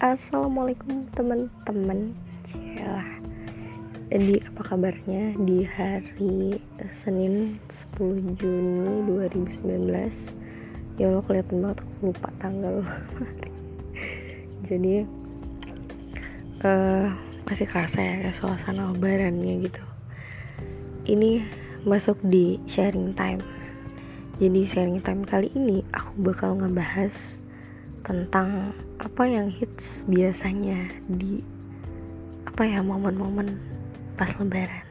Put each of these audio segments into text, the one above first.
Assalamualaikum teman-teman. Jadi apa kabarnya di hari Senin 10 Juni 2019 Ya Allah kelihatan banget aku lupa tanggal Jadi uh, Masih kerasa ya suasana lebarannya gitu. Ini masuk di sharing time. Jadi sharing time kali ini aku bakal ngebahas tentang apa yang hits biasanya di apa ya momen-momen pas lebaran.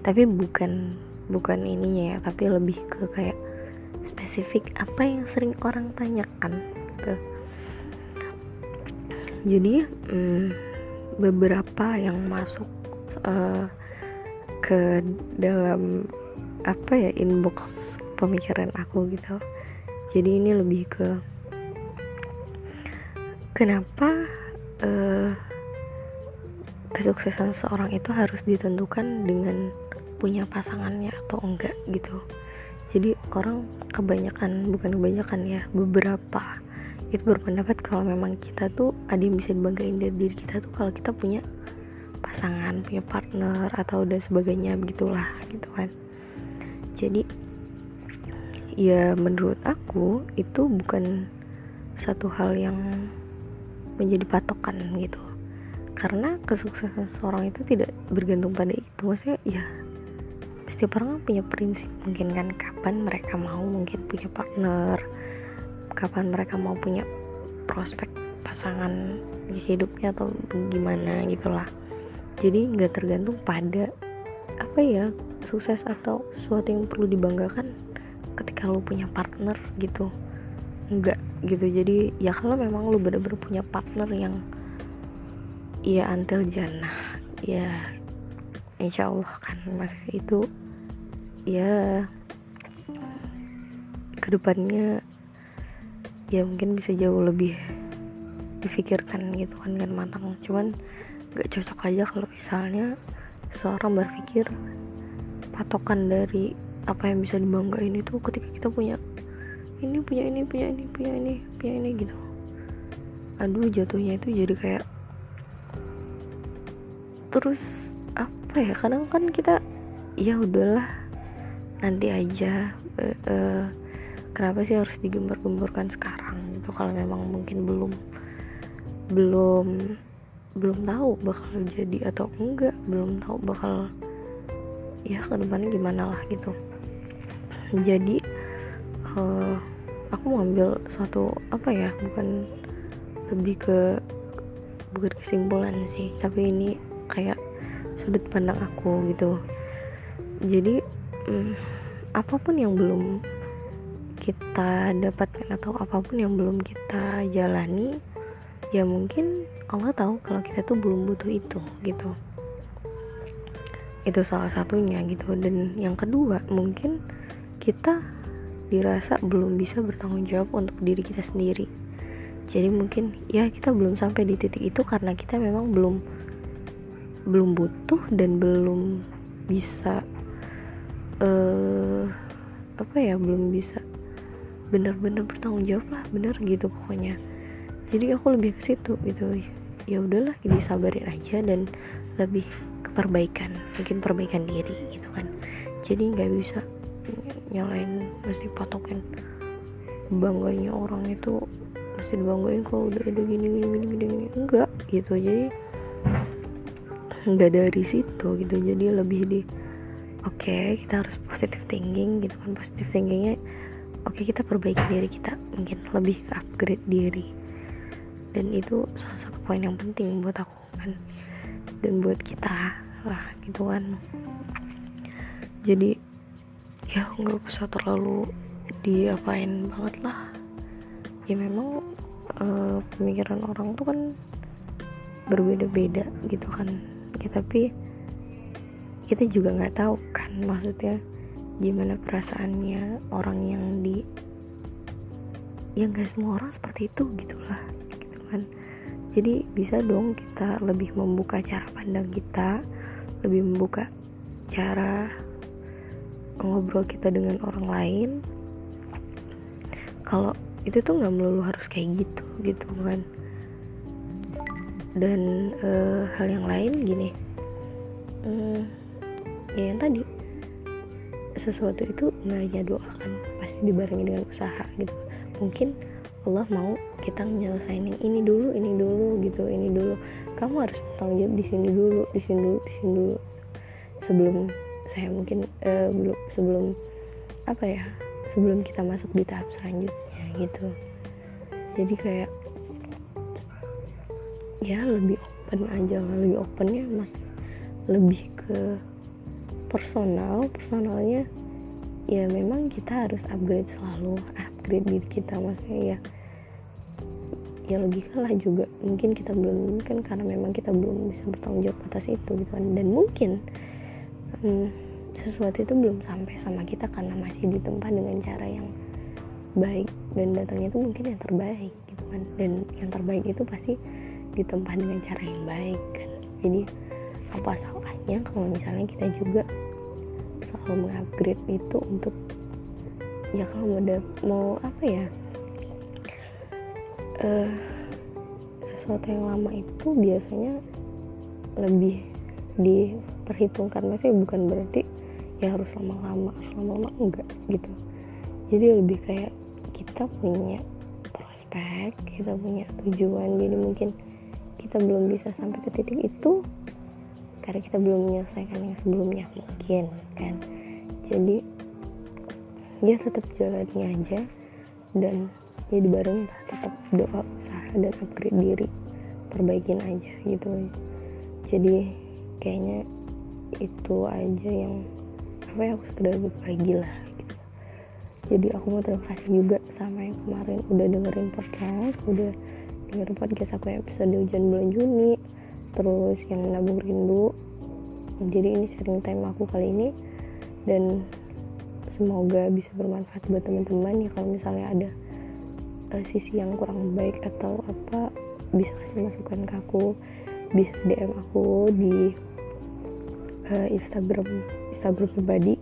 Tapi bukan bukan ininya ya tapi lebih ke kayak spesifik apa yang sering orang tanyakan gitu. Jadi hmm, beberapa yang masuk uh, ke dalam apa ya inbox pemikiran aku gitu. Jadi ini lebih ke kenapa uh, kesuksesan seorang itu harus ditentukan dengan punya pasangannya atau enggak gitu? Jadi orang kebanyakan bukan kebanyakan ya beberapa itu berpendapat kalau memang kita tuh ada yang bisa dibanggain dari diri kita tuh kalau kita punya pasangan punya partner atau dan sebagainya begitulah gitu kan. Jadi ya menurut aku itu bukan satu hal yang menjadi patokan gitu. Karena kesuksesan seorang itu tidak bergantung pada itu. Maksudnya ya setiap orang punya prinsip mungkin kan kapan mereka mau mungkin punya partner kapan mereka mau punya prospek pasangan hidupnya atau gimana gitulah. Jadi nggak tergantung pada apa ya sukses atau sesuatu yang perlu dibanggakan ketika lo punya partner gitu enggak gitu. Jadi ya kalau memang lu bener-bener punya partner yang ya antil jannah ya insya Allah kan mas. Itu ya ke depannya ya mungkin bisa jauh lebih difikirkan gitu kan dengan matang. Cuman gak cocok aja kalau misalnya seorang berpikir patokan dari apa yang bisa dibanggain itu ketika kita punya ini punya ini punya ini punya ini punya ini gitu. Aduh jatuhnya itu jadi kayak terus apa ya kadang kan kita ya udahlah nanti aja uh, uh, kenapa sih harus digembar-gemborkan sekarang? Gitu kalau memang mungkin belum belum belum tahu bakal jadi atau enggak belum tahu bakal ya ke depannya gimana lah gitu. Jadi uh, aku mau ambil suatu apa ya bukan lebih ke bukan kesimpulan sih tapi ini kayak sudut pandang aku gitu. Jadi hmm, apa pun yang belum kita dapatkan atau apa pun yang belum kita jalani ya mungkin Allah tahu kalau kita tuh belum butuh itu gitu. Itu salah satunya gitu. Dan yang kedua mungkin kita dirasa belum bisa bertanggung jawab untuk diri kita sendiri. Jadi mungkin ya kita belum sampai di titik itu karena kita memang belum belum butuh dan belum bisa uh, apa ya belum bisa bener-bener bertanggung jawab lah bener gitu pokoknya. Jadi aku lebih ke situ gitu. Ya udahlah ini sabarin aja dan lebih ke perbaikan mungkin perbaikan diri gitu kan. Jadi nggak bisa nyalain mesti patokin bangganya orang itu mesti dibanggain kalau udah ada gini gini gini gini, gini. enggak gitu. Jadi enggak dari situ gitu. Jadi lebih di oke okay, kita harus positive thinking gitu kan. Positive thinkingnya oke okay, kita perbaiki diri kita mungkin lebih ke upgrade diri. Dan itu salah satu poin yang penting buat aku kan. Dan buat kita lah gitu kan. Jadi ya nggak usah terlalu diapain banget lah. Ya memang uh, pemikiran orang tuh kan berbeda-beda gitu kan. Ya, tapi kita juga nggak tahu kan maksudnya gimana perasaannya orang yang di ya nggak semua orang seperti itu gitulah gitu kan. Jadi bisa dong kita lebih membuka cara pandang kita lebih membuka cara ngobrol kita dengan orang lain kalau itu tuh nggak melulu harus kayak gitu gitu kan. Dan uh, hal yang lain gini hmm, ya yang tadi sesuatu itu nggak hanya doa kan pasti dibarengi dengan usaha gitu. Mungkin Allah mau kita menyelesaikan yang ini dulu ini dulu gitu ini dulu. Kamu harus bertanggung jawab di sini dulu di sini dulu di sini dulu. Sebelum saya mungkin uh, belum sebelum apa ya sebelum kita masuk di tahap selanjutnya gitu. Jadi kayak ya lebih open aja lebih opennya mas lebih ke personal. Personalnya ya memang kita harus upgrade selalu upgrade diri kita maksudnya ya ya logika lah juga. Mungkin kita belum kan karena memang kita belum bisa bertanggung jawab atas itu gitu kan. Dan mungkin hmm, sesuatu itu belum sampai sama kita karena masih ditempa dengan cara yang baik. Dan datangnya itu mungkin yang terbaik gitu kan. Dan yang terbaik itu pasti ditempa dengan cara yang baik kan. Jadi apa salahnya kalau misalnya kita juga selalu mengupgrade itu untuk ya kalau mau mau apa ya uh, sesuatu yang lama itu biasanya lebih diperhitungkan. Maksudnya bukan berarti ya harus lama-lama lama-lama enggak gitu. Jadi lebih kayak kita punya prospek kita punya tujuan. Jadi mungkin kita belum bisa sampai ke titik itu karena kita belum menyelesaikan yang sebelumnya mungkin kan. Jadi ya tetap jalani aja dan ya dibareng tetap doa usaha dan upgrade diri perbaikin aja gitu. Jadi kayaknya itu aja yang ya aku sekedar berbagi lah gitu. Jadi aku mau terima kasih juga sama yang kemarin udah dengerin podcast udah dengerin podcast aku episode hujan bulan Juni terus yang nabung rindu. Jadi ini sharing time aku kali ini dan semoga bisa bermanfaat buat teman-teman ya kalau misalnya ada uh, sisi yang kurang baik atau apa bisa kasih masukan ke aku bisa DM aku di uh, Instagram Instagram pribadi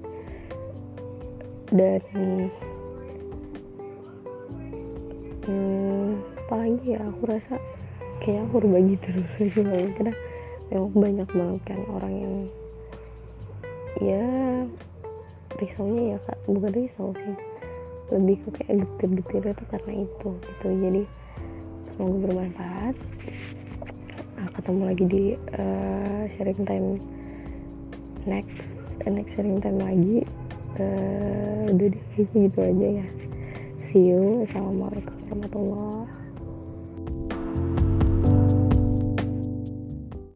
dan hmm, apalagi ya aku rasa kayak aku berbagi terus karena memang banyak banget kan orang yang ya risaunya ya kak. Bukan risau sih. Lebih ke kayak getir-getir itu karena itu gitu. Jadi semoga bermanfaat. Nah, ketemu lagi di uh, sharing time next next sharing time lagi uh, udah deh gitu aja ya. See you. Assalamualaikum warahmatullahi